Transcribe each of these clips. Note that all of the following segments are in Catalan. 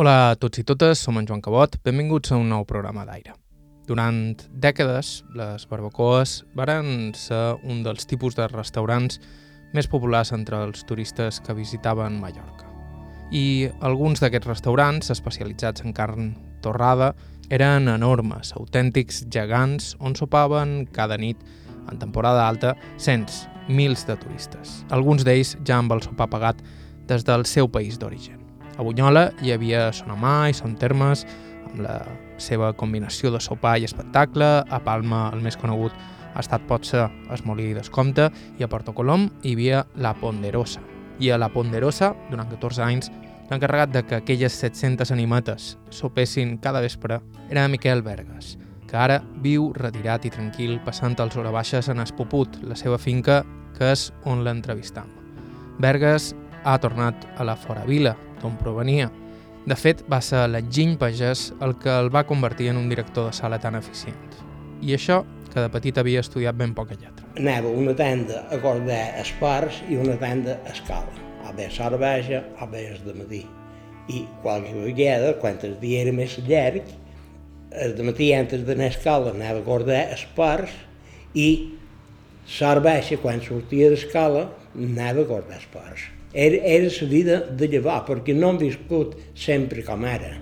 Hola a tots i totes, som en Joan Cabot, benvinguts a un nou programa d'aire. Durant dècades, les barbacoes varen ser un dels tipus de restaurants més populars entre els turistes que visitaven Mallorca. I alguns d'aquests restaurants, especialitzats en carn torrada, eren enormes, autèntics gegants on sopaven cada nit, en temporada alta, cents, mils de turistes. Alguns d'ells ja amb el sopar pagat des del seu país d'origen. A Bunyola hi havia Sonamà i Son Termes, amb la seva combinació de sopar i espectacle, a Palma el més conegut ha estat potser es Molí d'Escompte i a Porto Colom hi havia La Ponderosa. I a La Ponderosa, durant 14 anys, l'encarregat de que aquelles 700 animetes sopessin cada vespre era Miquel Berges, que ara viu retirat i tranquil passant els hores baixes en Espoput, la seva finca, que és on l'entrevistam. Berges ha tornat a la Fora Vila, d'on provenia. De fet, va ser l'enginy pagès el que el va convertir en un director de sala tan eficient. I això que de petit havia estudiat ben poca lletra. Anava una tenda a guardar espars i una tenda a escala. A veure cervesa, a veure de matí. I qualque vegada, quan el dia era més llarg, el de matí antes d'anar a escala anava a guardar espars i cervesa, quan sortia d'escala, anava a guardar espars. Era, era la vida de llevar, perquè no hem viscut sempre com ara.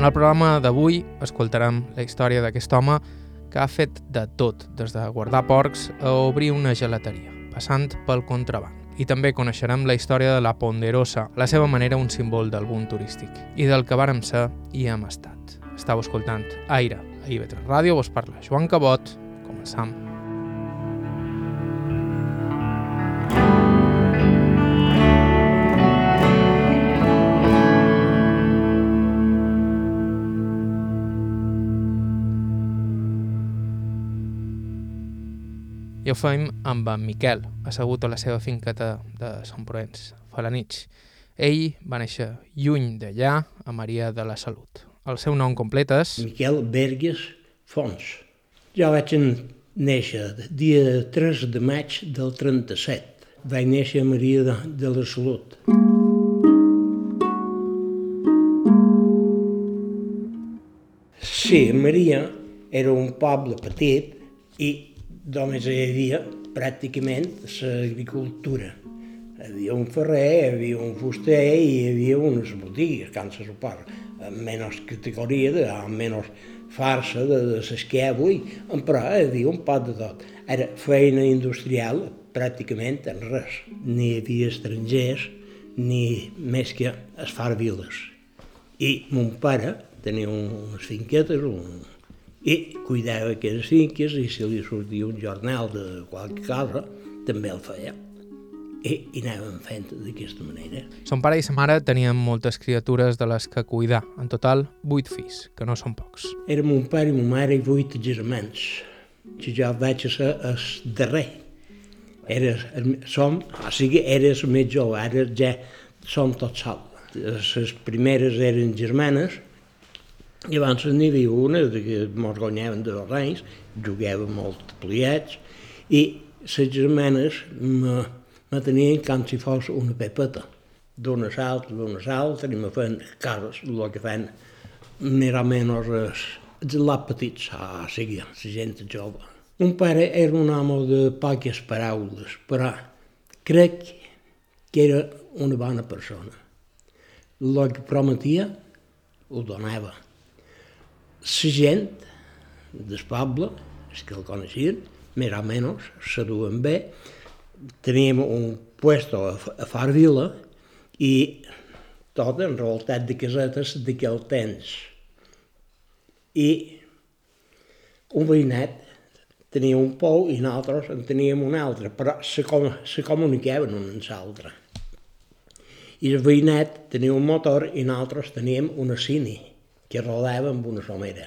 En el programa d'avui escoltarem la història d'aquest home que ha fet de tot, des de guardar porcs a obrir una gelateria, passant pel contraband. I també coneixerem la història de la Ponderosa, la seva manera un símbol del boom turístic, i del que vàrem ser i hem estat. Estau escoltant Aire, a IB3 Ràdio, vos parla Joan Cabot, començam. I ho fem amb en Miquel, assegut a la seva finqueta de Sant Provenç, Falanich. Ell va néixer lluny d'allà, a Maria de la Salut. El seu nom complet és... Miquel Berges Fons. Jo vaig néixer dia 3 de maig del 37. Vaig néixer a Maria de, de la Salut. Sí, Maria era un poble petit i només hi havia pràcticament l'agricultura. Hi havia un ferrer, hi havia un fuster i hi havia unes botigues, can se suport, amb menys categoria, de, amb menys farsa de, de les avui, però hi havia un pot de tot. Era feina industrial pràcticament en res. Ni hi havia estrangers, ni més que es far viles. I mon pare tenia unes finquetes, un, i cuidava aquelles finques i si li sortia un jornal de qualque cosa, també el feia. I, i anàvem fent d'aquesta manera. Son pare i sa mare tenien moltes criatures de les que cuidar. En total, vuit fills, que no són pocs. Era mon pare i mon mare i vuit germans, que jo vaig ser el darrer. Era, som, o sigui, era el més jove, ara ja som tots sols. Les primeres eren germanes, i abans n'hi havia una que mos guanyaven de dos anys, jugàvem molt pliats, i les germanes me, me tenien com si fos una pepeta, d'una salt, d'una salt, i me feien cases, el que fan més o menys els, els petits, o sigui, la gent jove. Un pare era un home de poques paraules, però crec que era una bona persona. El que prometia ho donava la gent del poble, els que el coneixien, més o menys, se duen bé, teníem un puesto a, a Far Vila i tot enrevoltat de casetes d'aquell temps. I un veïnet tenia un pou i nosaltres en teníem un altre, però se, com, se comunicaven un amb l'altre. I el veïnet tenia un motor i nosaltres teníem una cine que rodava amb una somera.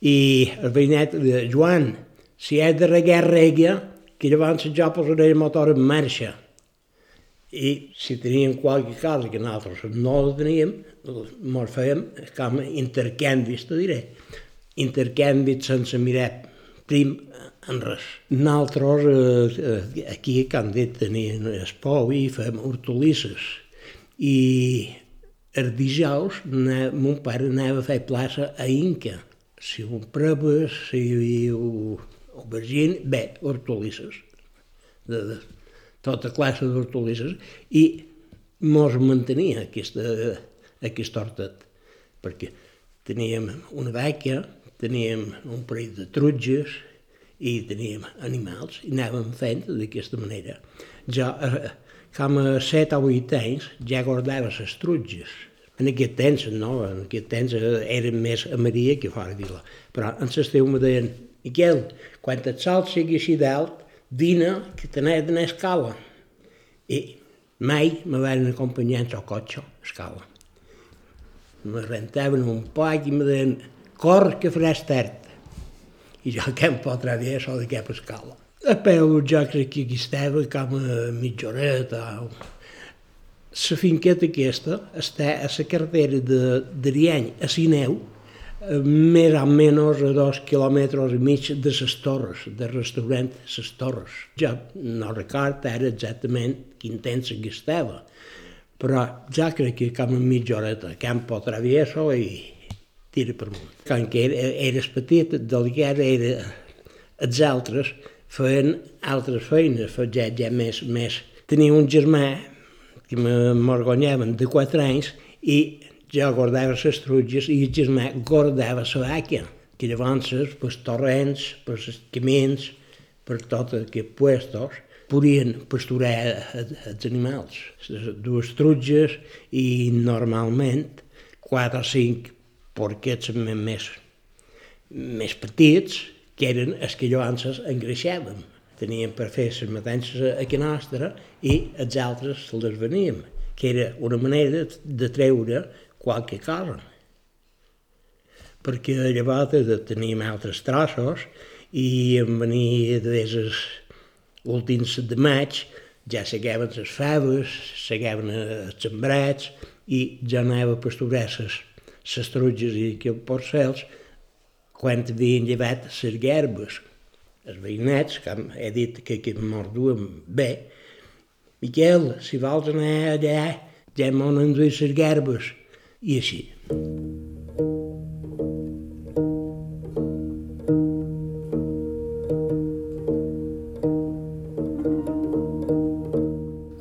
I el veïnet de Joan, si és de regar, regia, que llavors jo posaré el motor en marxa. I si teníem qualque cosa que nosaltres no la teníem, ens fèiem com intercanvis, te diré. Intercanvis sense mirar prim en res. Nosaltres eh, aquí a Can Dit tenien el pou i fem hortolisses. I el dijous mon pare anava a fer plaça a Inca. Si un preves, si un aubergine, bé, hortolisses. De, de tota classe d'hortolisses. I mos mantenia aquesta, aquest hortet, perquè teníem una vaca, teníem un parell de trutges i teníem animals i anàvem fent d'aquesta manera. Jo, eh, com a set o vuit anys, ja guardava les trutges. En aquest temps, no, en aquest temps eh, era més a Maria que fora a Vila. Però en l'estiu me deien, Miquel, quan et sol sigui així dalt, vine que t'anés d'anar a escala. I mai me van acompanyar en el cotxe a escala. Me rentaven un poc i me deien, cor que faràs tard. I jo que em potrà dir això de cap escala. A peu jo crec que aquí estava com a mitja horeta. La finqueta aquesta està a la carretera d'Ariany a Sineu, més o menys a dos quilòmetres i mig de les torres, del restaurant les torres. Jo no record ara exactament quin temps que estava, però ja crec que com a mitja horeta, Campo Travieso i tira per munt. Quan que eres petit, del que era, era els altres feien altres feines, ja, ja més, més. Tenia un germà que m'orgonyaven de 4 anys i jo guardava les trutges i el germà guardava la vaca, que llavors per torrents, per els camins, per tots aquests puestos, podien pasturar els animals. Dues trutges i normalment quatre o cinc porquets més, més petits, que eren els que llavors engreixàvem. Teníem per fer les matances a Nostra i els altres les veníem, que era una manera de treure qualque cosa. Perquè llavors teníem altres trossos i em venia des dels últims de maig ja seguaven les faves, seguaven els sembrats i ja anava a pasturar les, les trutges i els porcels quan havien llevat les gerbes. Els veïnets, com he dit que, que morduen bé, Miquel, si vols anar allà, ja m'han enduit les gerbes. I així.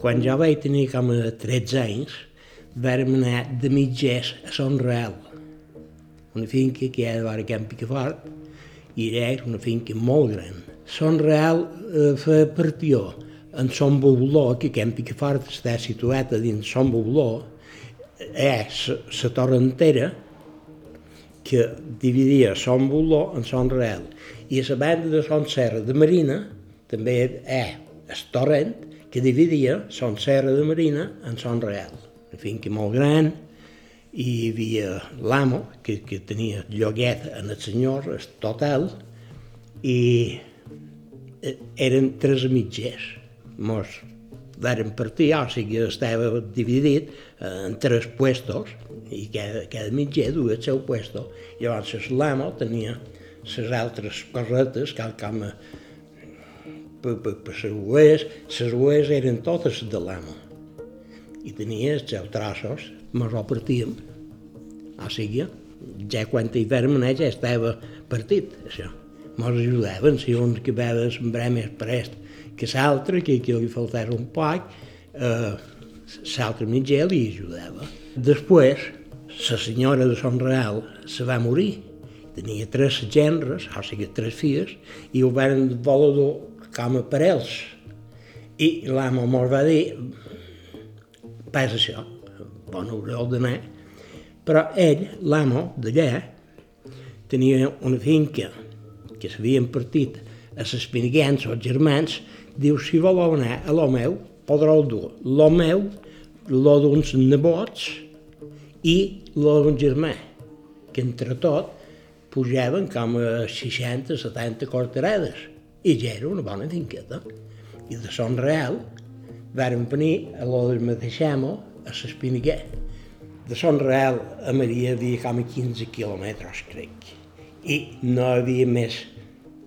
Quan jo vaig tenir com a 13 anys, vàrem anar de mitgers a Son Real, finca que hi ha de Camp Picafort, i era una finca molt gran. Son Real eh, fa partió en Son Boboló, que Camp Picafort està situat a dins Son Boboló, és la torre entera que dividia Son Boló en Son Real. I la banda de Son Serra de Marina també és el torrent que dividia Son Serra de Marina en Son Real. Una finca molt gran, i hi havia l'amo, que, que tenia lloguet en el senyor, el total, i eh, eren tres mitgers. Mos varen partir, o sigui, estava dividit en tres puestos, i cada, cada mitger duia el seu puesto. Llavors l'amo tenia les altres cosetes, cal com a per les ues, les ues eren totes de l'amo. I tenia els seus trossos, mos ho partíem. O sigui, ja quan hi anar ja estava partit, això. Mos ajudaven, si un que va sembrar més prest que l'altre, que, que li faltava un poc, eh, l'altre mitjà li ajudava. Després, la senyora de Son Real se va morir. Tenia tres genres, o sigui, tres filles, i ho van voler com a parells. I l'amo mos va dir, pas això, bon haureu d'anar. Però ell, l'amo d'allà, tenia una finca que s'havien partit a les Piniguens o els germans, diu, si voleu anar a lo meu, podreu dur lo meu, lo d'uns nebots i lo d'un germà, que entre tot pujaven com a 60-70 cortarades i ja era una bona finqueta. I de Son Real varen venir a lo del Mateixamo a l'Espiniguer. De Son Real a Maria havia com a 15 quilòmetres, crec. I no havia més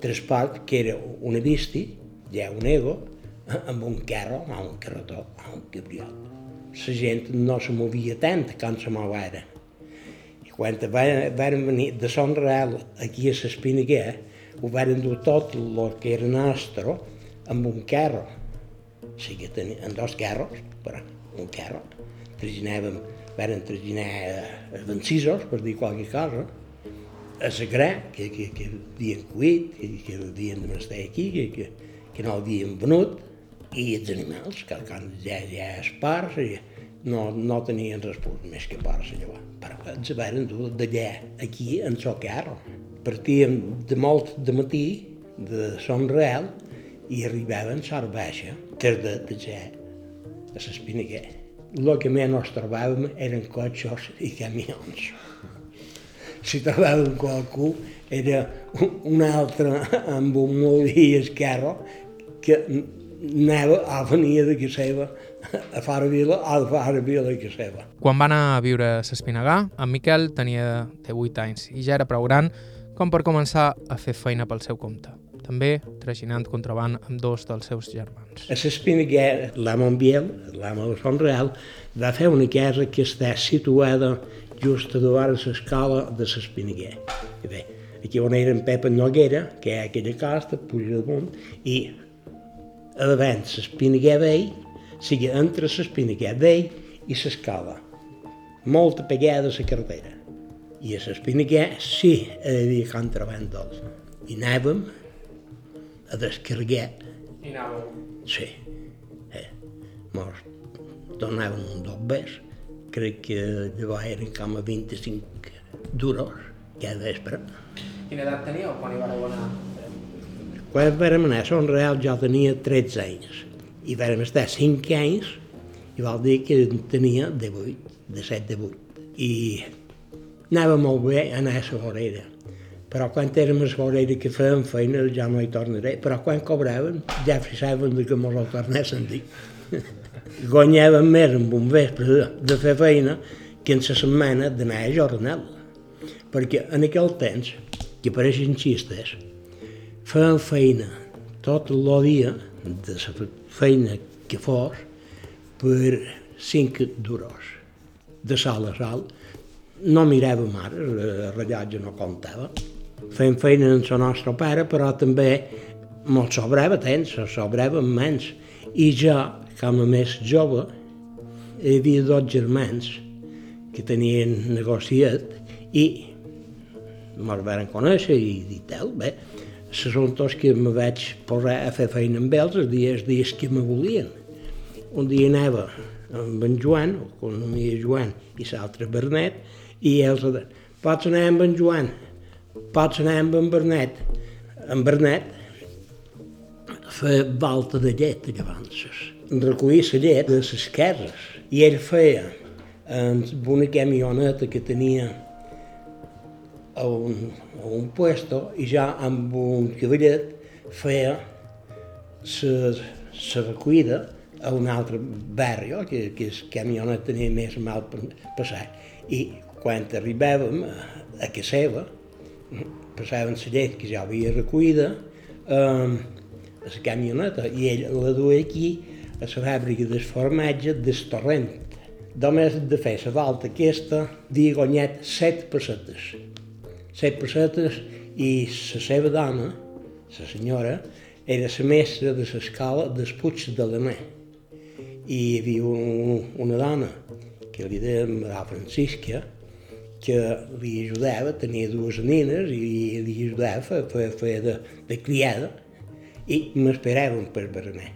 transport que era una bisti, ja un ego, amb un carro, amb un carretó, amb un cabriol. La gent no se movia tant quan se movia. I quan van venir de Son Real aquí a l'Espinaguer, ho van dur tot el que era nostre amb un carro. O sigui, tenien dos carros, però un carro. Traginàvem, van traginar eh, vencisos, per dir qualque cosa, a gra, que, que, que havien cuit, que, que havien de estar aquí, que, que, que no havien venut, i els animals, que quan ja, ja és parts, no, no tenien res més que parts allò. Però ens van dur d'allà aquí en el carro. Partíem de molt de matí, de Son Real, i arribaven a Sort Baixa, tarda de ja a l'Espinaguer. El que menys trobàvem eren cotxos i camions. Si trobàvem qualcú, era un altre amb un molí esquerre que anava a venir de casa seva a far vila, a far vila de casa seva. Quan va anar a viure a s'Espinagà, en Miquel tenia 18 anys i ja era prou gran com per començar a fer feina pel seu compte també traginant contraband amb dos dels seus germans. A l'Espinaguer, l'amo Biel, l'amo de Font Real, va fer una casa que està situada just a davant l'escala de l'Espinaguer. Bé, aquí on era en Pep Noguera, que ha aquella casa, puja damunt, i a davant l'Espinaguer vell, sigui entre l'Espinaguer vell i l'escala. Molta pegada a la carretera. I a l'Espinaguer sí, hi havia contraband dolç. I anàvem a descarregar. I anàveu? Sí. Eh. Mos tornàvem un dos bes, crec que llavors eren com a 25 duros cada vespre. Quina edat teníeu quan hi vareu anar? Quan vam anar a Son Real jo tenia 13 anys i vam estar 5 anys i vol dir que tenia de 8, de 7, de 8. I anava molt bé anar a la vorera. Però quan érem a vorera que fèiem feina ja no hi tornaré. Però quan cobraven ja fixaven que mos ho tornessin dir. Guanyàvem més amb un vespre de fer feina que en la setmana d'anar a jornal. Perquè en aquell temps, que pareixen xistes, feien feina tot el dia, de la feina que fos, per cinc duros, de sal a sal. No miràvem ara, el rellotge no comptava. Fèiem feina amb el nostre pare, però també mos sobrava temps, sobrava menys. I jo, com a més jove, hi havia dos germans que tenien negociat i me'ls van conèixer i dir tal, bé, se són tots que me vaig posar a fer feina amb ells els dies, els dies que me volien. Un dia anava amb en Joan, o economia Joan, i l'altre Bernet, i ells deien, pots anar amb en Joan, pots anar amb en Bernet. En Bernet feia volta de llet llavors, recollia la llet de les cases, i ell feia amb una camioneta que tenia a un, a un puesto i ja amb un cavallet feia la recollida a un altre barri, que, que el camionet tenia més mal per passar. I quan arribàvem a, a casa seva, passaven la llet que ja havia recollida eh, a la camioneta i ell la duia aquí a la fàbrica del formatge del torrent. Només de fer la volta aquesta havia guanyat set pessetes set pessetes i la seva dona, la senyora, era la mestra de l'escala dels Puig de l'Anà. I hi havia un, una dona que li deia la Francisca, que li ajudava, tenia dues nines i li ajudava a fer, fer de, de criada i m'esperaven per berenar.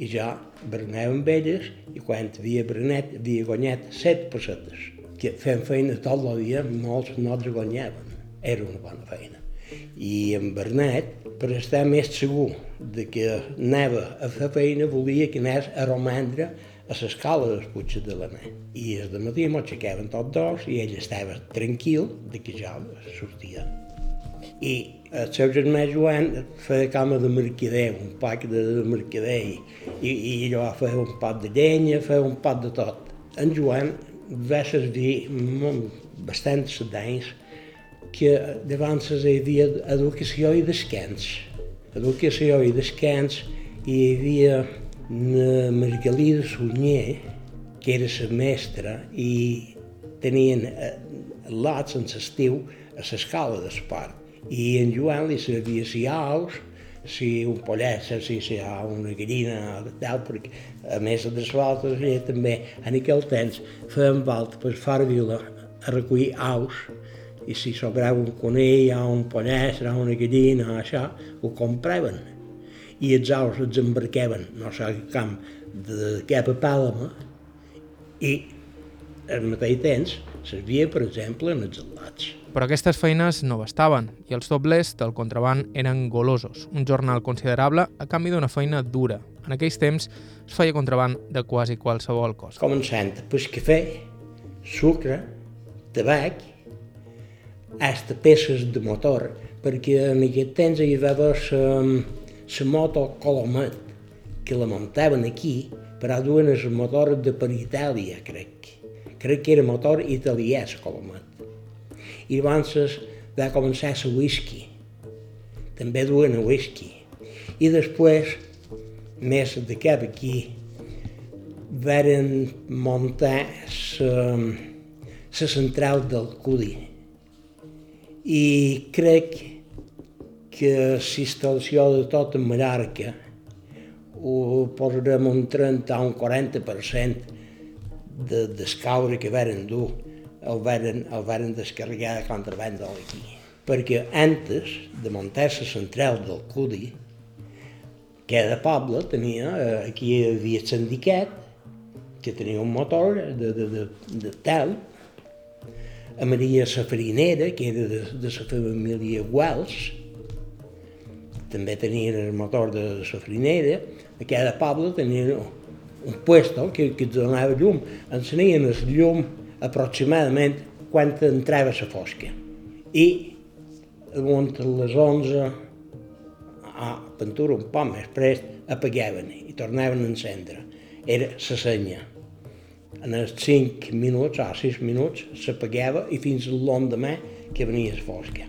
I jo berenava amb elles i quan havia berenat havia guanyat set pessetes. Que fent feina tot el dia, no els guanyaven era una bona feina. I en Bernet, per estar més segur de que anava a fer feina, volia que anés a romandre a l'escala dels Puig de l'Anà. I el matí m'aixecaven tots dos i ell estava tranquil de que jo sortia. I el seu germà Joan feia cama de mercader, un poc de mercader, i, i allò feia un pot de llenya, feia un pot de tot. En Joan va servir bastants anys que davant hi havia educació i descans. Educació i descans i hi havia una Margalida Sunyer, que era la mestra, i tenien eh, lots en l'estiu a l'escala d'esport. I en Joan li sabia si aus, si un pollet, si, hi ha una gallina, tal, perquè a més de les voltes també en aquell temps feien volta per far vila a recollir aus i si sobrava un conill o un pollet, o una gallina, això, ho compraven i els aus els embarcaven, no sé quin camp, de cap a Pàlama, i al mateix temps servia, per exemple, en els al·lats. Però aquestes feines no bastaven i els doblers del contraband eren golosos, un jornal considerable a canvi d'una feina dura. En aquells temps es feia contraband de quasi qualsevol cosa. Començant per cafè, sucre, tabac, hasta peces de motor, perquè en aquest temps hi va haver la moto Colomet, que la muntaven aquí, però duen el motor de per Itàlia, crec. Crec que era motor italià, la Colomet. I abans va començar la whisky. També duen a whisky. I després, més de cap aquí, varen muntar la central del Cudi. I crec que la instal·lació de tot en Mallorca ho posarem un 30 o un 40% de descaure que varen dur el varen, el varen descarregar de contraband d'aquí. Perquè antes de muntar la central del Cudi, cada poble tenia, eh, aquí hi havia el sindicat, que tenia un motor de, de, de, de tel, a Maria la farinera, que era de, de la família Wells, també tenien el motor de la farinera, a cada poble tenia un puesto que, que donava llum. Ens tenien el llum aproximadament quan entrava la fosca. I damunt les 11, a Ventura un poc més prest, apagaven i tornaven a encendre. Era la senya. En els 5 minuts o 6 minuts s'apagava i fins l'endemà que venia la fosca.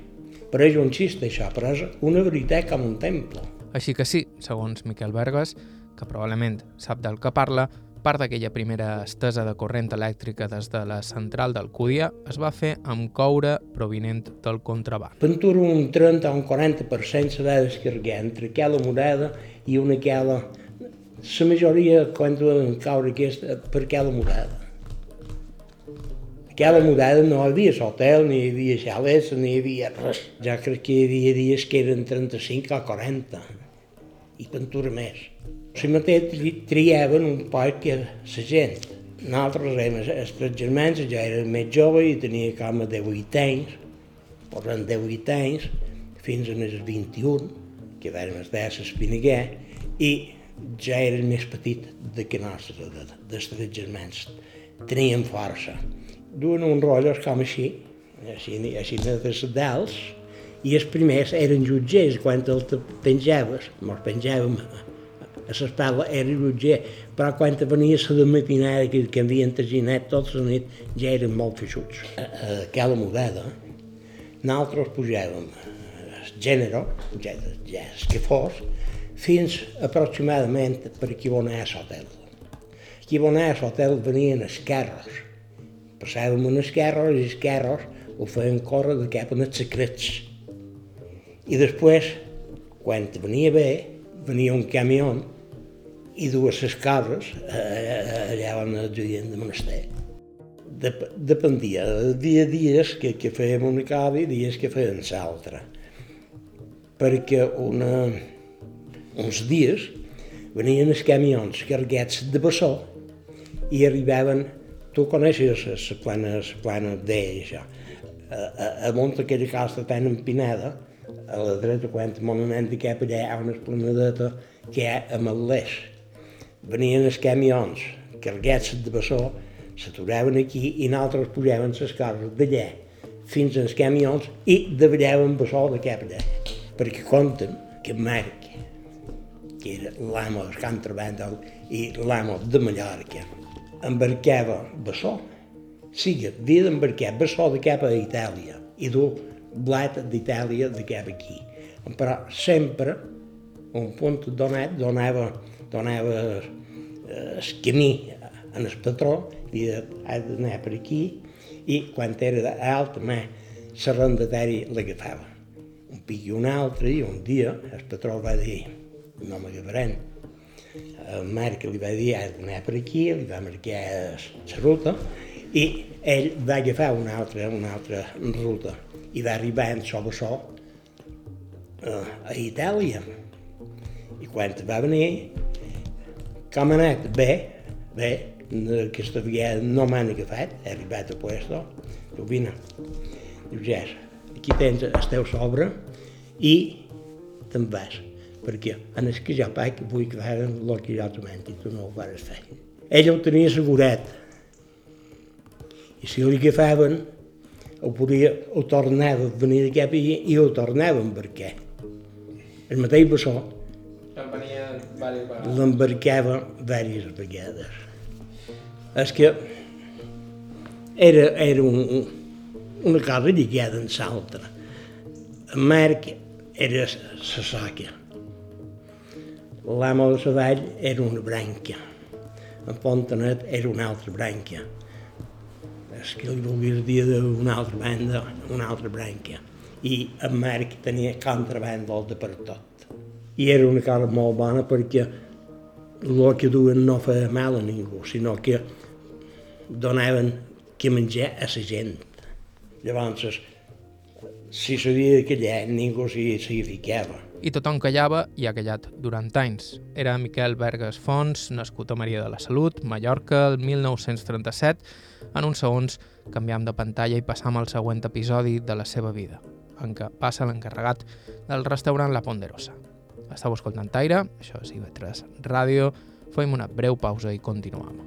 Per és un xiste això, però és una veritat com un temple. Així que sí, segons Miquel Berges, que probablement sap del que parla, part d'aquella primera estesa de corrent elèctrica des de la central d'Alcúdia es va fer amb coure provinent del contraband. Pentura un 30 o un 40% se va descarregar entre aquella morada i una aquella... La majoria, quan van caure aquesta, per aquella morada. Aquella morada no hi havia hotel, ni hi havia xalets, ni hi havia res. Ja crec que hi havia dies que eren 35 o 40, i pentura més. Si mateix triaven un poc que la gent. Nosaltres érem els tres germans, ja era més jove i tenia com a 18 anys, posant 18 anys, fins als 21, que vam estar a l'Espinaguer, i ja era més petit de que nostre, de, dels tres germans. Tenien força. Duen un rotllos com així, així, així de dels, i els primers eren jutgers, quan el penjaves, mos penjàvem a l'espatlla era rutger, però quan venia la de matinada que, havien taginat tota la nit ja eren molt feixuts. A, a aquella modada nosaltres pujàvem el gènere, ja, ja el que fos, fins aproximadament per aquí on és l'hotel. Aquí on és l'hotel venien els carros. Passàvem els carros i els carros ho feien córrer de cap en els secrets. I després, quan venia bé, venia un camió i dues les cabres eh, allà on el judien de monaster. Dep dependia, havia dies que, que fèiem una cosa i dies que fèiem l'altra. Perquè una, uns dies venien els camions carregats de bessó i arribaven, tu coneixes la plana, la plana d'ell, això, a, a, a munta aquella costa tan empinada, a la dreta, quan m'on anem de cap allà, hi ha una esplanadeta que hi ha amb l'eix venien els camions carregats de bessó, s'aturaven aquí i nosaltres pujàvem les coses d'allà fins als camions i davallàvem bessó de cap allà. Perquè compten que Marc, que era l'amo del Treball i l'amo de Mallorca, embarcava bessó, sigui, havia d'embarcar bessó de cap a Itàlia i dur blat d'Itàlia de cap aquí. Però sempre, un punt donat, donava, donava eh, el camí en el patró, i ha d'anar per aquí, i quan era alt, l'arrendatari l'agafava. Un pic i un altre, i un dia el patró va dir, no m'agafaran. El Marc li va dir, ha d'anar per aquí, li va marcar la ruta, i ell va agafar una altra, una altra ruta i va arribar en sobre so uh, a Itàlia. I quan va venir, com ha anat? Bé, bé, aquesta vegada no m'han agafat, he arribat a puesto, diu, vine, diu, ja, aquí tens el teu sobre i te'n vas, perquè en el que vull que facin el que jo t'ho tu no ho vas fer. Ell ho tenia assegurat, i si li agafaven, ho, podia, ho tornava a venir de cap i, i ho tornaven, perquè el mateix bessó l'embarcava diverses vegades. És que era, era un, una cosa lligada en l'altra. En Marc era la soca. L'amo de la vall era una branca. En Fontanet era una altra branca és que li volgués dir d'una altra banda, una altra branca. I en Marc tenia contrabanda de per tot. I era una cosa molt bona perquè el que duen no feia mal a ningú, sinó que donaven que menjar a la gent. Llavors, si sabia de callar, ningú s'hi ficava. I tothom callava i ha callat durant anys. Era Miquel Berges Fons, nascut a Maria de la Salut, Mallorca, el 1937, en uns segons canviam de pantalla i passam al següent episodi de la seva vida, en què passa l'encarregat del restaurant La Ponderosa. Estau escoltant Taire, això és IB3 Ràdio, fem una breu pausa i continuem.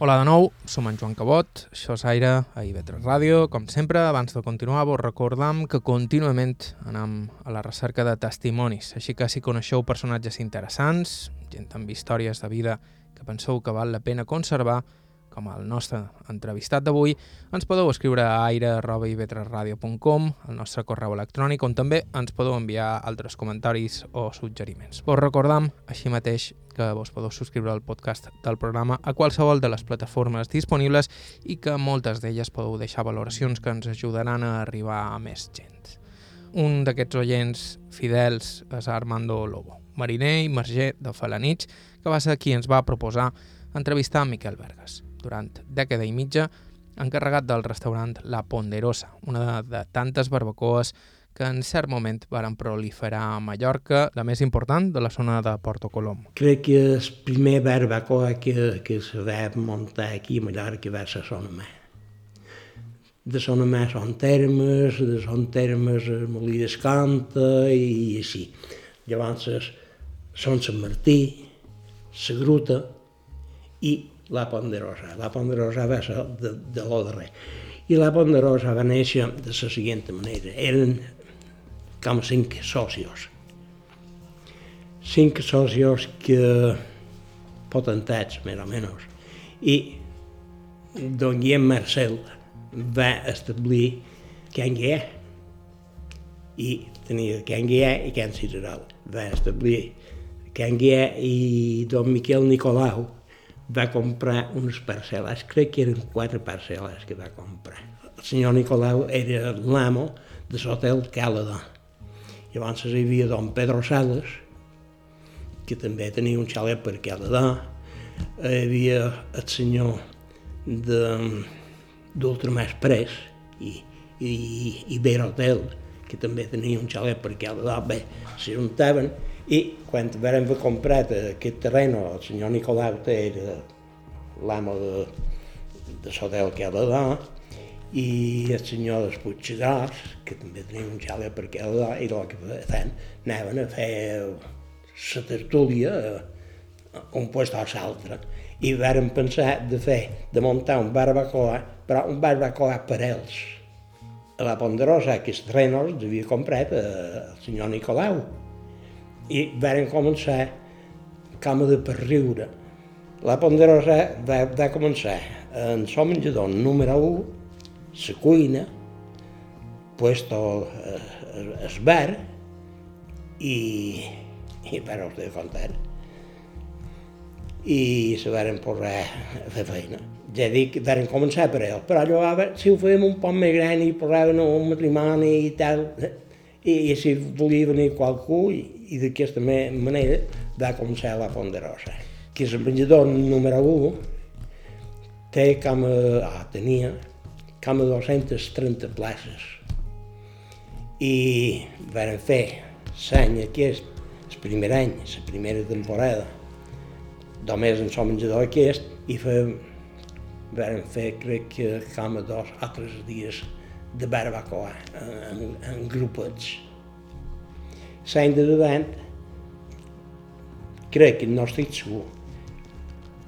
Hola de nou, som en Joan Cabot, això és Aire a IB3 Ràdio. Com sempre, abans de continuar, vos recordam que contínuament anem a la recerca de testimonis, així que si coneixeu personatges interessants, gent amb històries de vida que penseu que val la pena conservar, com el nostre entrevistat d'avui, ens podeu escriure a aire.ib3radio.com, el nostre correu electrònic, on també ens podeu enviar altres comentaris o suggeriments. Vos recordam, així mateix, que vos podeu subscriure al podcast del programa a qualsevol de les plataformes disponibles i que moltes d'elles podeu deixar valoracions que ens ajudaran a arribar a més gent. Un d'aquests oients fidels és Armando Lobo, mariner i marger de Falanich, que va ser qui ens va proposar entrevistar Miquel Vergas durant dècada i mitja, encarregat del restaurant La Ponderosa, una de tantes barbacoes que en cert moment varen proliferar a Mallorca, la més important de la zona de Porto Colom. Crec que el primer barbacoa que, que se va muntar aquí a Mallorca va ser Sonamà. De Sonamà són termes, de són termes Molí d'Escanta i així. Llavors són Sant Martí, la Gruta i la Ponderosa. La Ponderosa va ser de, de l'Odre. I la Ponderosa va néixer de la següent manera. Eren com cinc socios. Cinc socios que potentats, més o menys. I don Guillem Marcel va establir Can Guià. I tenia Can Guià i Can Cicerol. Va establir Can Guià i don Miquel Nicolau va comprar unes parcel·les, crec que eren quatre parcel·les que va comprar. El senyor Nicolau era l'amo de l'hotel Càlada. Llavors hi havia don Pedro Sales, que també tenia un xalet per Càlada. Hi havia el senyor d'Ultramàs Pres i, i, i Hotel, que també tenia un xalet per Càlada. Bé, s'hi juntaven I quan vam comprar aquest terreny, el senyor Nicolau era l'amo de, de l'hotel que era allà, i el senyor dels Puigcerars, que també tenia un xale perquè allà, i el que feien, anaven a fer la tertúlia un lloc a l'altre. I vàrem pensar de fer, de muntar un barbacoa, però un barbacoa per ells. A la Ponderosa, aquests terrenos els havia comprat el senyor Nicolau. I vàrem començar com de per riure. La Ponderosa va, va començar en el menjador número 1, la cuina, puesto el bar i, i per us de contar i se varen posar a fer feina. Ja dic, varen començar per ell, però llavors si ho fèiem un poc més gran i posaven un matrimoni i tal, i, i si volia venir qualcú, i, i d'aquesta manera va començar la Ponderosa, que és el menjador número 1, té com a, ah, tenia com a 230 places. I van fer l'any aquest, el primer any, la primera temporada, només en el menjador aquest i fèiem, vam fer crec que com a dos altres dies de barbacoa en, en grupets. L'any de davant, crec que no estic segur,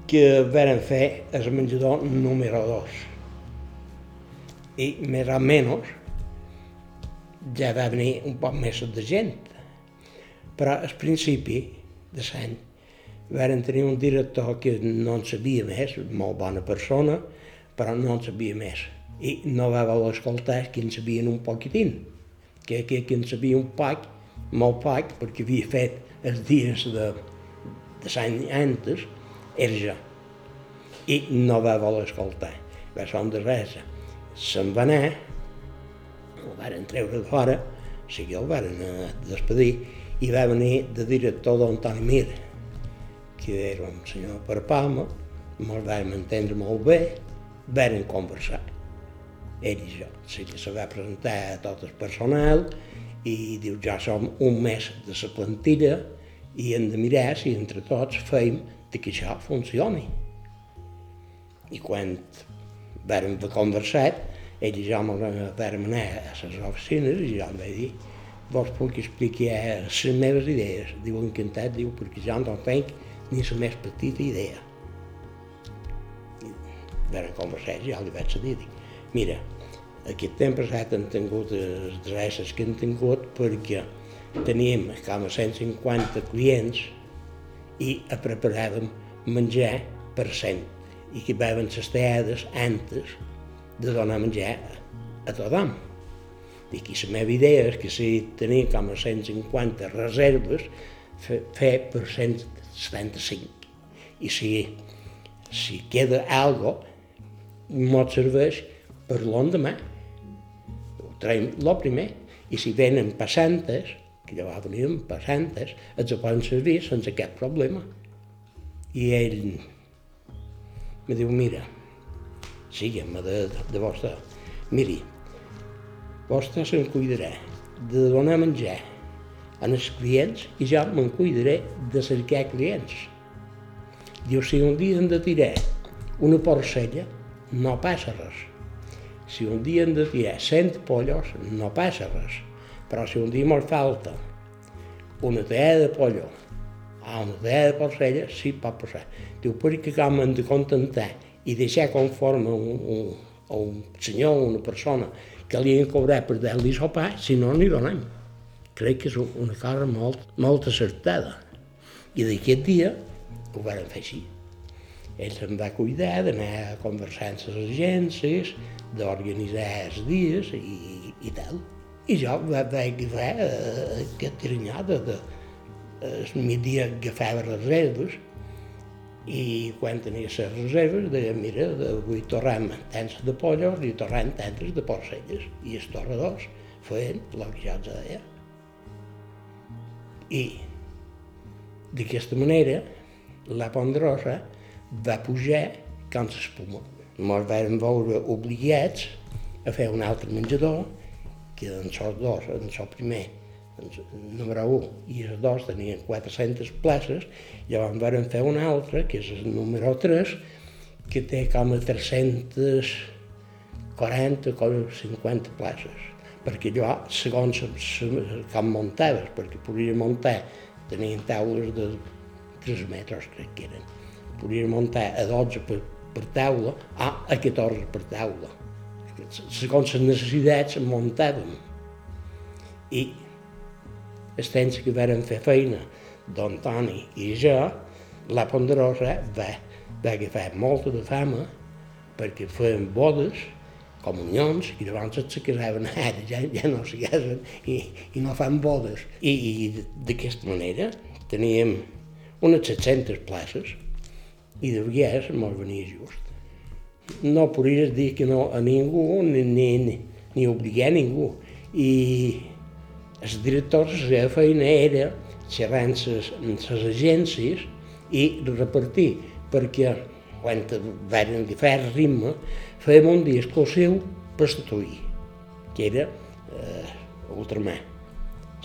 que vam fer el menjador número 2. I més o menys ja va venir un poc més de gent, però al principi de l'any Varen tenir un director que no en sabia més, molt bona persona, però no en sabia més. I no va voler escoltar que en sabien un poquitín, que, que, que en sabia un poc, molt poc, perquè havia fet els dies de, de l'any antes, era jo. I no va voler escoltar. Va ser de res. Se'n va anar, el varen treure de fora, o sigui, el varen eh, despedir, i va venir de director d'Antoni Mir, que era un senyor per Palma, ens vam entendre molt bé, vam conversar. Ell i jo. Sí que se va presentar a tot el personal i diu, ja som un mes de la plantilla i hem de mirar si entre tots feim de que això funcioni. I quan vam conversar, ell i jo vam anar a les oficines i jo em vaig dir, vos puc explicar les meves idees. Diu, encantat, diu, perquè jo no tenc ni la més petita idea. Vam conversar, ja li vaig dir, dic, mira, aquest temps passat han tingut les dreces que han tingut perquè teníem com a 150 clients i preparàvem menjar per cent i que veuen les teades antes de donar menjar a tothom. I la meva idea és que si tenia com a 150 reserves, fer per 100 75. I si, si queda algo, mos serveix per l'endemà. Traiem el primer. I si venen passantes, que llavors venien passantes, ho poden servir sense cap problema. I ell me diu, mira, sígueme de, de, vostre, miri, vostre se'n cuidarà de donar menjar en els clients i jo me'n cuidaré de cercar clients. Diu, si un dia hem de tirar una porcella, no passa res. Si un dia hem de tirar 100 pollos, no passa res. Però si un dia me'n falta una teada de pollo o una teada de porcella, sí pot passar. Diu, perquè com hem de contentar i deixar conforme un, un, un senyor, una persona, que li han cobrat per dar-li sopar, si no, n'hi donem crec que és una cosa molt, molt acertada. I d'aquest dia ho van fer així. Ell se'n va cuidar d'anar a conversar amb les agències, d'organitzar els dies i, i tal. I jo va, vaig agafar eh, aquest tiranyada de, el migdia agafava reserves i quan tenia les reserves deia, mira, avui tornem tants de pollos i tornem tantes de porcelles. I els torradors feien el que jo els deia. I d'aquesta manera la Ponderosa va pujar com l'espuma. Ens vam veure obligats a fer un altre menjador, que en els dos, en el primer, número 1 i el 2 tenien 400 places, llavors van fer una altra, que és el número 3, que té com a 340 o 50 places. Perquè allò, segons com muntaves, perquè podia muntar, tenien taules de 3 metres, crec que eren. Podia muntar a 12 per, per taula, a, a 14 per taula. Segons les necessitats muntàvem. I el temps que varen fer feina don Toni i jo, la Ponderosa va, va agafar molta de fama perquè feien bodes, comunions, i llavors se casaven ara, ja, ja no se casen i, i no fan bodes. I, i d'aquesta manera teníem unes 700 places i de vegades mos venia just. No podries dir que no a ningú ni, ni, ni, ni obligar ningú. I els directors, la seva feina era xerrar amb les agències i repartir, perquè quan van agafar el ritme, fèiem un dia exclusiu per Satuí, que era eh, Ultramar.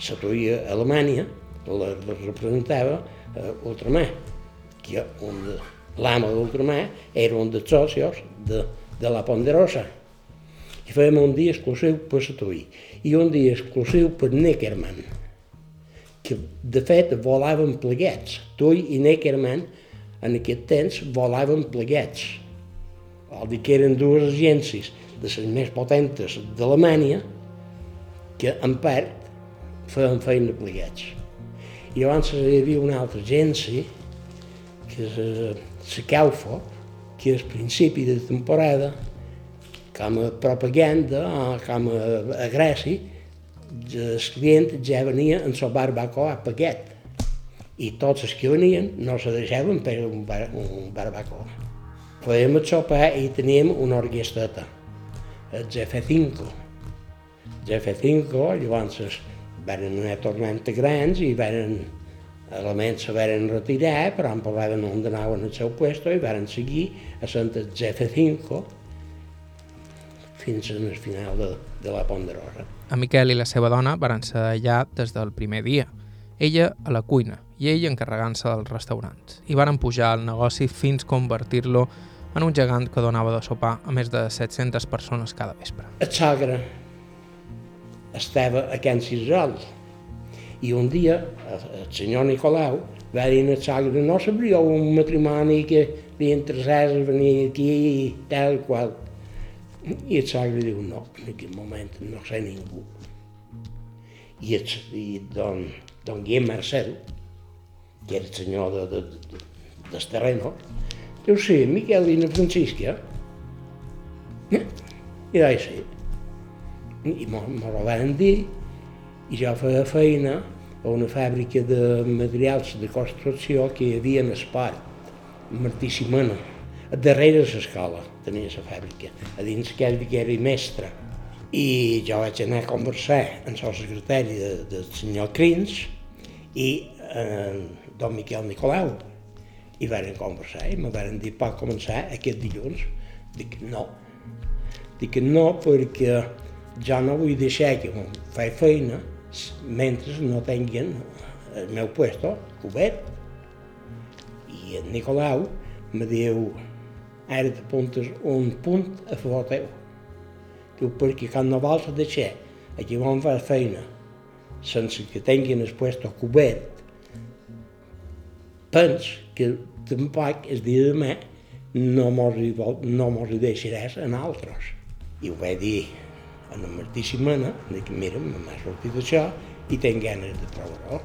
Satuí a Alemanya la, representava eh, Ultramar, que l'ama d'Ultramar era un dels socios de, de la Ponderosa. I fèiem un dia exclusiu per Satuí i un dia exclusiu per Neckerman, que de fet volaven plegats. Toi i Neckerman en aquest temps volaven plegats. Vol dir que eren dues agències de les més potentes d'Alemanya que en part feien feina plegats. I abans hi havia una altra agència, que és la Caufo, que és principi de temporada com a propaganda o com a, a Grècia, el client ja venia en el barbacoa paquet i tots els que venien no se deixaven per un, bar, un barbacoa. El sopar i teníem una orquesteta, el GF5. GF5, llavors van anar tornant grans i van elements se van retirar, però en parlaven on anaven al seu puesto i van seguir a Sant GF5 fins al final de, de la Ponderosa. En Miquel i la seva dona van ser allà des del primer dia. Ella a la cuina i ell encarregant-se dels restaurants. I varen pujar al negoci fins convertir-lo en un gegant que donava de sopar a més de 700 persones cada vespre. El sogre estava a Can Cisol i un dia el senyor Nicolau va dir al sogre no sabríeu un matrimoni que li interessés venir aquí i tal qual. I el sogre diu, no, en aquest moment no sé ningú. I, i don, Guillem Marcel, que era el senyor de, de, de, del terreno, diu, sí, Miquel i na Francisca. I vaig sí. I me ho van dir, i jo feia feina a una fàbrica de materials de construcció que hi havia en Espart, Martí Simona darrere de l'escola tenia la fàbrica, a dins que era mestre. I jo vaig anar a conversar amb el secretari de, del senyor Crins i eh, don Miquel Nicolau. I varen conversar i me varen dir pot començar aquest dilluns. Dic no. Dic no perquè jo no vull deixar que faig feina mentre no tinguin el meu puesto cobert. I en Nicolau me diu, ara t'apuntes un punt a favor teu. Diu, perquè quan no vols deixar a qui van fer feina sense que tinguin el puesto cobert, pens que tampoc el dia de demà no mos hi, no hi deixaràs en altres. I ho vaig dir en Martí Simena, dic, mira, m'ha sortit això i tinc ganes de provar-ho.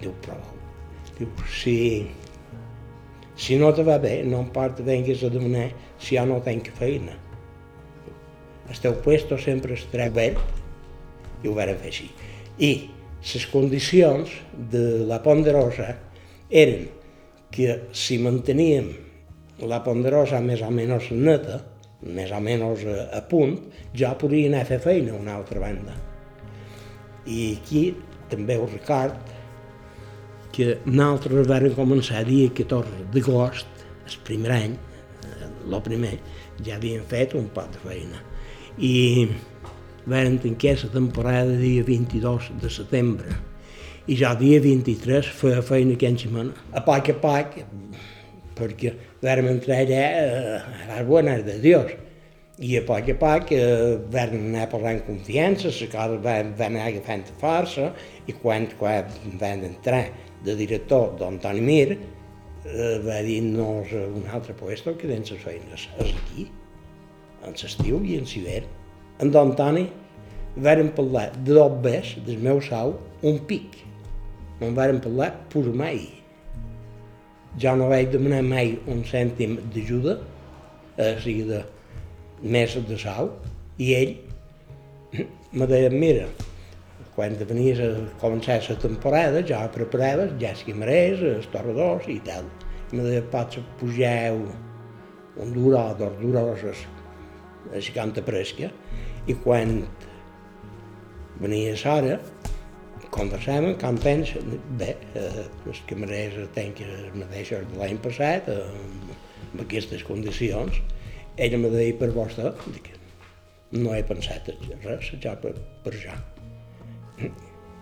Diu, prova Diu, sí, si no te va bé, no em importa vengues a demanar si jo no tinc feina. El teu puesto sempre estarà obert i ho vam fer així. I les condicions de la ponderosa eren que si manteníem la ponderosa més o menys neta, més o menys a, a punt, jo podia anar a fer feina a una altra banda. I aquí també ho record que nosaltres vam començar dia 14 d'agost, el primer any, el primer, ja havíem fet un pot de feina. I varen tancar la temporada dia 22 de setembre. I ja dia 23 feia feina aquella setmana. A poc a poc, perquè vam entrar allà a les bones de Dios. I a poc a poc eh, vam anar parlant confiança, les coses van, van anar agafant força, i quan, quan van entrar de director don Toni Mir, eh, va dir-nos un altre puesto que tenen les feines. És aquí, en l'estiu i en l'hivern. En don Toni varen parlar de dos bes del meu sou un pic. No en varen parlar per mai. Jo no vaig demanar mai un cèntim d'ajuda, eh, o sigui, de més de sou, i ell me deia, mira, quan venies a començar la temporada, ja preparava ja camarers, els torradors i tal. I me deia, pots pujar un duró, dos durós, a 50 fresca, i quan venia l'hora, conversàvem, com pensa, bé, eh, els camarers tenen que els mateixos de l'any passat, eh, amb aquestes condicions, ella me deia per vostè, dic, no he pensat res, ja per, per ja.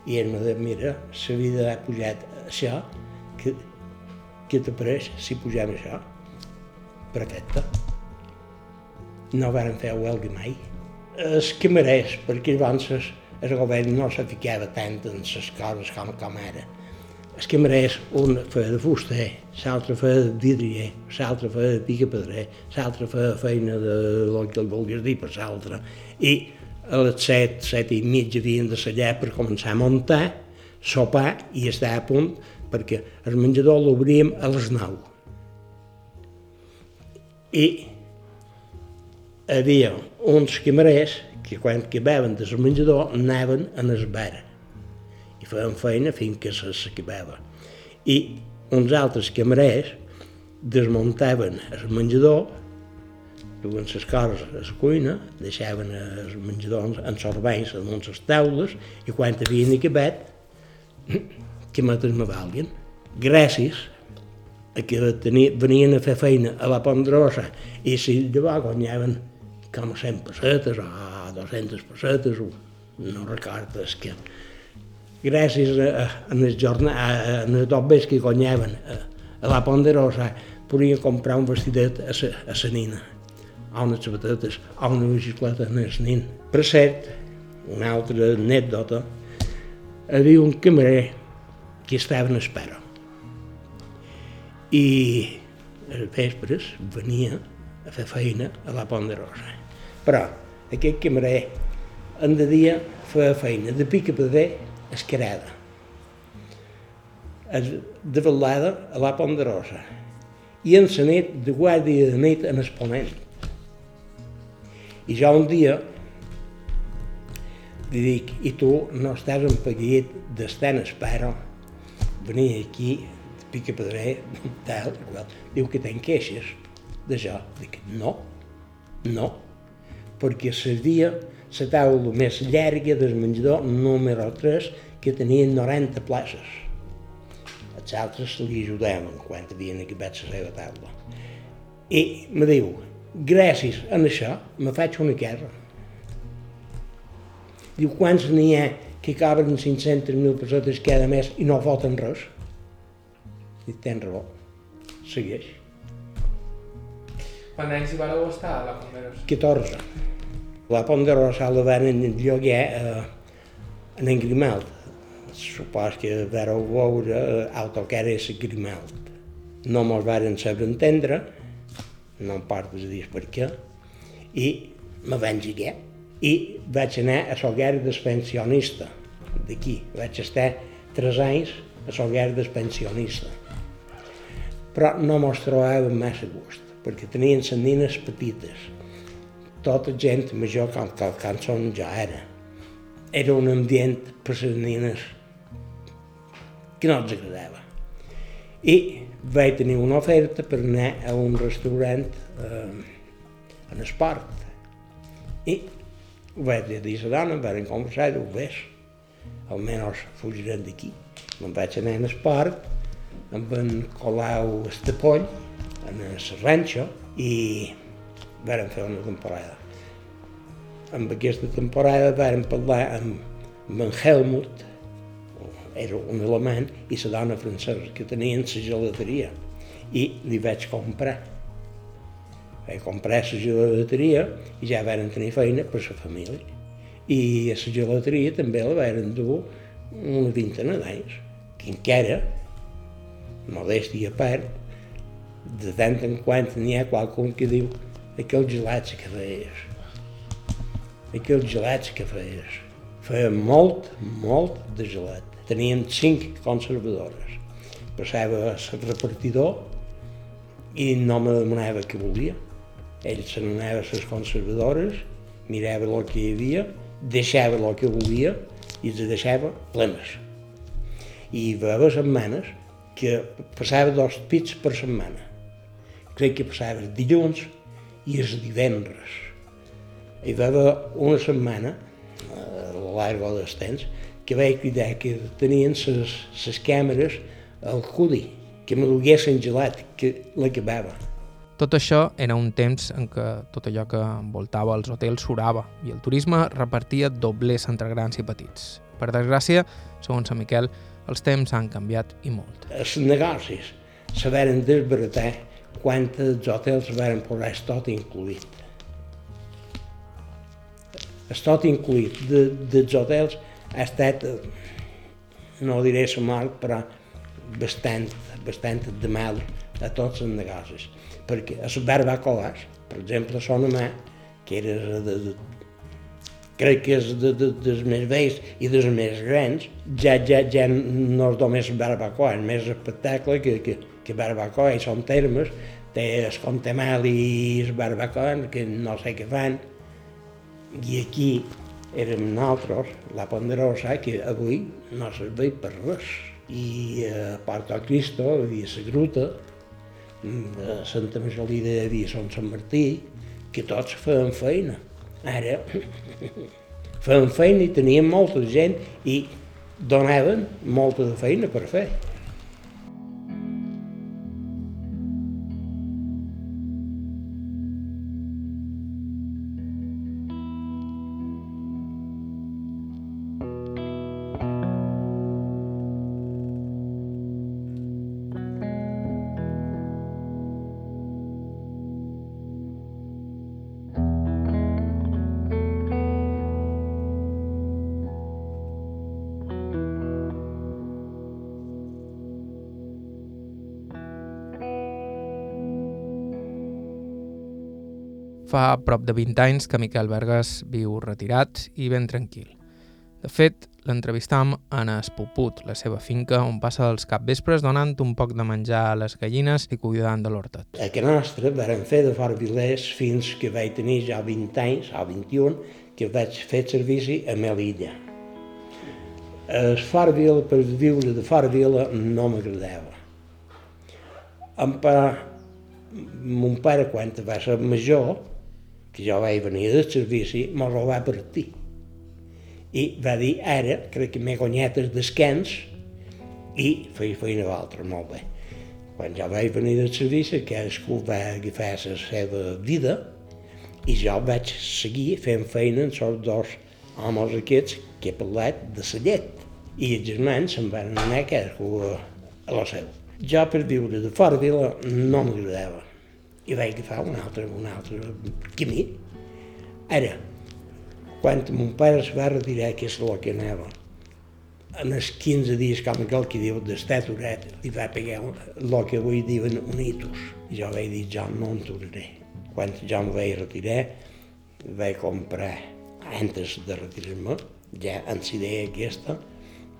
I ell me deia, mira, la vida ha pujat això, que, què t'apareix si pugem això? Perfecte. No varen fer huelga mai. Els camarers, perquè abans el govern no se ficava tant en les coses com, com ara. Els camarers, un feia de fuster, l'altre feia de vidrier, l'altre feia de picapedrer, l'altre feia feina de lo que el vulguis dir per l'altre. I a les set, set i mitja havien de ser allà per començar a muntar, sopar i estar a punt, perquè el menjador l'obríem a les nou. I havia uns camarers que quan acabaven del menjador anaven a el bar i feien feina fins que s'acabava. I uns altres camarers desmuntaven el menjador, duen les coses a la cuina, deixaven els menjadors en sorbanys damunt les taules i quan havien acabat, que metes me valguen. Gràcies a que tenia, venien a fer feina a la Pondrosa i si llavors guanyaven com 100 pessetes o 200 pessetes, no recordo, és que gràcies a, a, les jornades, a, les dobbes que guanyaven a, a la Ponderosa, podien comprar un vestidet a sa, a sa nina, o unes sabatetes, o una bicicleta a la nin. Per cert, una altra anècdota, havia un camarer que estava en espera. I a vespres venia a fer feina a la Ponderosa. Però aquest camarer en de dia feia feina de pica pedrer escarada. De velada a la Ponderosa. I en la nit, de guàrdia de nit en el ponent. I jo un dia li dic, i tu no estàs empaguit d'estar en espera, venir aquí, pica pedrer, tal, qual. Diu que tenc queixes d'això. Dic, no, no, perquè servia la taula més llarga del menjador número 3 que tenia 90 places. Els altres li ajudaven quan havien acabat la seva taula. I me diu, gràcies a això me faig una guerra. Diu, quants n'hi ha que cobren 500.000 pessetes cada mes i no foten res? Dic, tens raó, segueix. Quants anys hi vareu estar a la Ponderosa? 14. La Ponderosa la van lloguer eh, en en Grimalt. Supos que vareu veure eh, era la Grimalt. No mos varen saber entendre, no em portes a dir per què, i me van lligar. I vaig anar a l'hoguer del pensionista, d'aquí. Vaig estar tres anys a l'hoguer del pensionista. Però no mos trobàvem massa gust, perquè tenien les nines petites, tota gent major com que el cançó ja era. Era un ambient per les nines que no els agradava. I vaig tenir una oferta per anar a un restaurant eh, en esport. I ho vaig dir a la dona, em van conversar, ho ves, almenys fugirem d'aquí. Me'n vaig anar en esport, amb en Colau Estapoll, en el ranxo, i varen fer una temporada. en aquesta temporada vam parlar amb, amb en Helmut, era un alemany, i la dona francesa, que tenien la gelateria. I li vaig comprar. Vaig comprar la gelateria i ja van tenir feina per la família. I a la gelateria també la van dur una vintena d'anys, que encara, modèstia a part, de tant en quant n'hi ha qualcun que diu aquells gelats que feies, aquells gelats que feies. Feia molt, molt de gelat. Tenien cinc conservadores. Passava el repartidor i no me demanava què volia. Ell se n'anava a les conservadores, mirava el que hi havia, deixava el que volia i els deixava plenes. I hi haver setmanes que passava dos pits per setmana. Crec que passava dilluns i els divendres. Hi va haver una setmana, a lo largo dels temps, que vaig cridar que tenien les càmeres al cudi, que me duguessin gelat, que l'acabava. Tot això era un temps en què tot allò que envoltava els hotels surava i el turisme repartia doblers entre grans i petits. Per desgràcia, segons Sant Miquel, els temps han canviat i molt. Els negocis se varen desbaratar quan els hotels varen posar tot incluït. El tot incluït de, dels hotels ha estat, no diré la mal, però bastant, bastant de mal a tots els negocis. Perquè les barbacoes, per exemple, a Sonamà, que era de, de, crec que és de, de, dels més vells i dels més grans, ja, ja, ja no és només barbacoa, és més espectacle que, que, que barbacoa, i són termes, té el contemal i el barbacoa, que no sé què fan, i aquí érem nosaltres, la Ponderosa, que avui no serveix per res. I a Porto Cristo, havia la gruta, de Santa hi havia Sant Sant Martí, que tots feien feina. Ara feien feina i tenien molta gent i donaven molta de feina per fer. Fa prop de 20 anys que Miquel Bergas viu retirat i ben tranquil. De fet, l'entrevistam en Espuput, la seva finca, on passa els capvespres donant un poc de menjar a les gallines i cuidant de l'hortet. A que nostra vam fer de fora Vilés fins que vaig tenir ja 20 anys, o 21, que vaig fer servici a Melilla. El fora Vila, per viure de fora Vila, no m'agradava. En pare, mon pare, quan va ser major, que jo vaig venir del servici, me'l va partir. I va dir, ara, crec que m'he guanyat el descans i feia feina d'altre, molt bé. Quan jo vaig venir del servici, cadascú va agafar la seva vida i jo vaig seguir fent feina amb els dos homes aquests que he parlat de la llet. I els germans se'n van anar cadascú a, la seu. Jo per viure de fora vila no m'agradava i vaig agafar un altre, un altre camí. Ara, quan mon pare es va retirar, que és el que anava, en els 15 dies, com aquell que diu, d'estar aturat, li va pegar el que avui diuen un hitus. I jo vaig dir, jo no en tornaré. Quan jo em vaig retirar, vaig comprar, antes de retirar-me, ja en idea aquesta,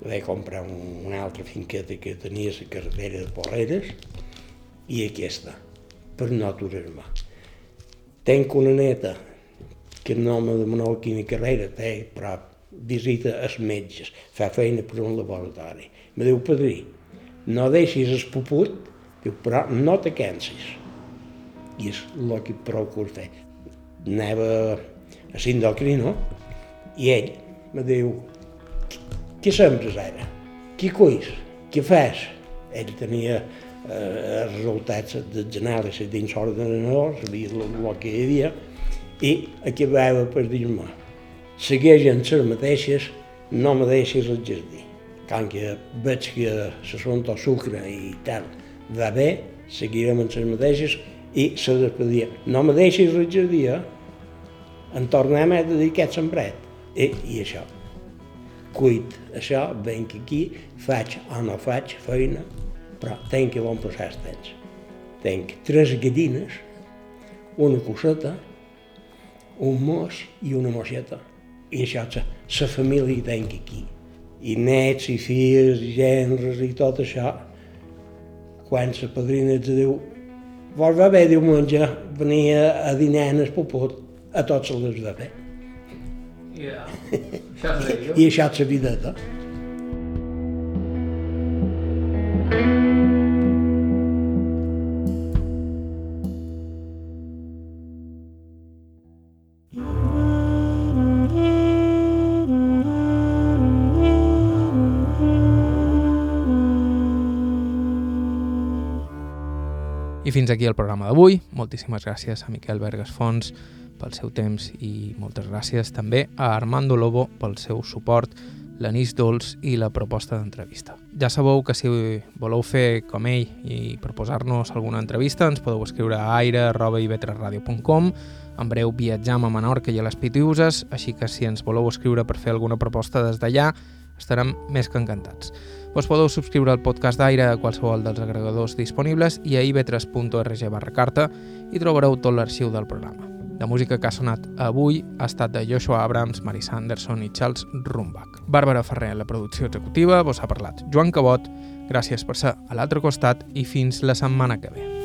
vaig comprar un, una altra finqueta que tenia la carretera de Porreres i aquesta per no aturar-me. Tenc una neta que no me demanava quina carrera té, però visita els metges, fa feina per un laboratori. Me diu, padrí, no deixis el puput, diu, però no te cansis. I és el que procuro fer. Anava a l'endocrino i ell me diu, què sembres ara? Què cuis? Què fas? Ell tenia eh, els resultats dels anàlisis dins l'ordenador, sabia el, que hi havia, i acabava per dir-me, segueixen les mateixes, no me deixis el jardí. Quan que veig que s'assumpta el sucre i tal va bé, seguirem amb les mateixes i se despedia. No me deixis el jardí, eh? En tornem a dedicar aquest sembrat. I, I això. Cuit això, venc aquí, faig o no faig feina, però tenc que bon procés tens. Tenc tres gallines, una coseta, un mos i una moixeta. I això és la família que tenc aquí. I nets i filles i gendres i tot això. Quan la padrina ens diu vol va bé diumenge venir a dinar en el popot, a tots se les va bé. Yeah. I això és la videta. I fins aquí el programa d'avui. Moltíssimes gràcies a Miquel Bergas Fons pel seu temps i moltes gràcies també a Armando Lobo pel seu suport, l'anís dolç i la proposta d'entrevista. Ja sabeu que si voleu fer com ell i proposar-nos alguna entrevista ens podeu escriure a aire.ivetresradio.com en breu viatjam a Menorca i a les Pitiuses, així que si ens voleu escriure per fer alguna proposta des d'allà estarem més que encantats. Vos podeu subscriure al podcast d'Aire a qualsevol dels agregadors disponibles i a ib3.org barra carta i trobareu tot l'arxiu del programa. La música que ha sonat avui ha estat de Joshua Abrams, Marissa Anderson i Charles Rumbach. Bàrbara Ferrer, la producció executiva, vos ha parlat Joan Cabot, gràcies per ser a l'altre costat i fins la setmana que ve.